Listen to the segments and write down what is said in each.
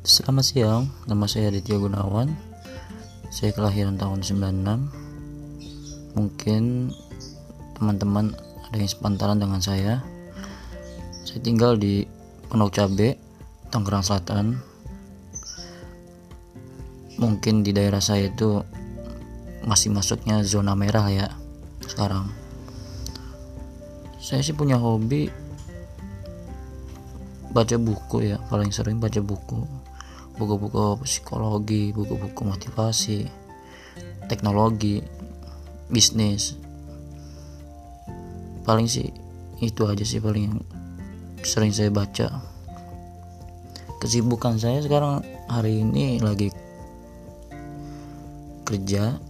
Selamat siang, nama saya Aditya Gunawan. Saya kelahiran tahun 96 Mungkin teman-teman ada yang sepantaran dengan saya. Saya tinggal di Pondok Cabe, Tangerang Selatan. Mungkin di daerah saya itu masih masuknya zona merah ya sekarang. Saya sih punya hobi baca buku ya paling sering baca buku buku-buku psikologi buku-buku motivasi teknologi bisnis. Paling sih itu aja sih paling yang sering saya baca. Kesibukan saya sekarang hari ini lagi kerja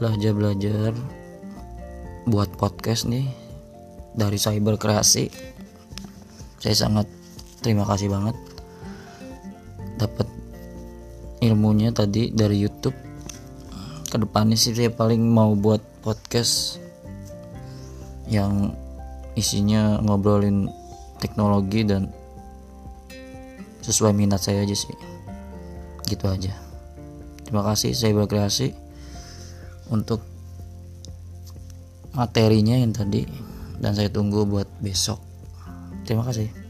belajar-belajar buat podcast nih dari cyber kreasi. Saya sangat terima kasih banget dapat ilmunya tadi dari YouTube. Ke depannya sih saya paling mau buat podcast yang isinya ngobrolin teknologi dan sesuai minat saya aja sih. Gitu aja. Terima kasih saya berkreasi untuk materinya yang tadi dan saya tunggu buat besok. Terima kasih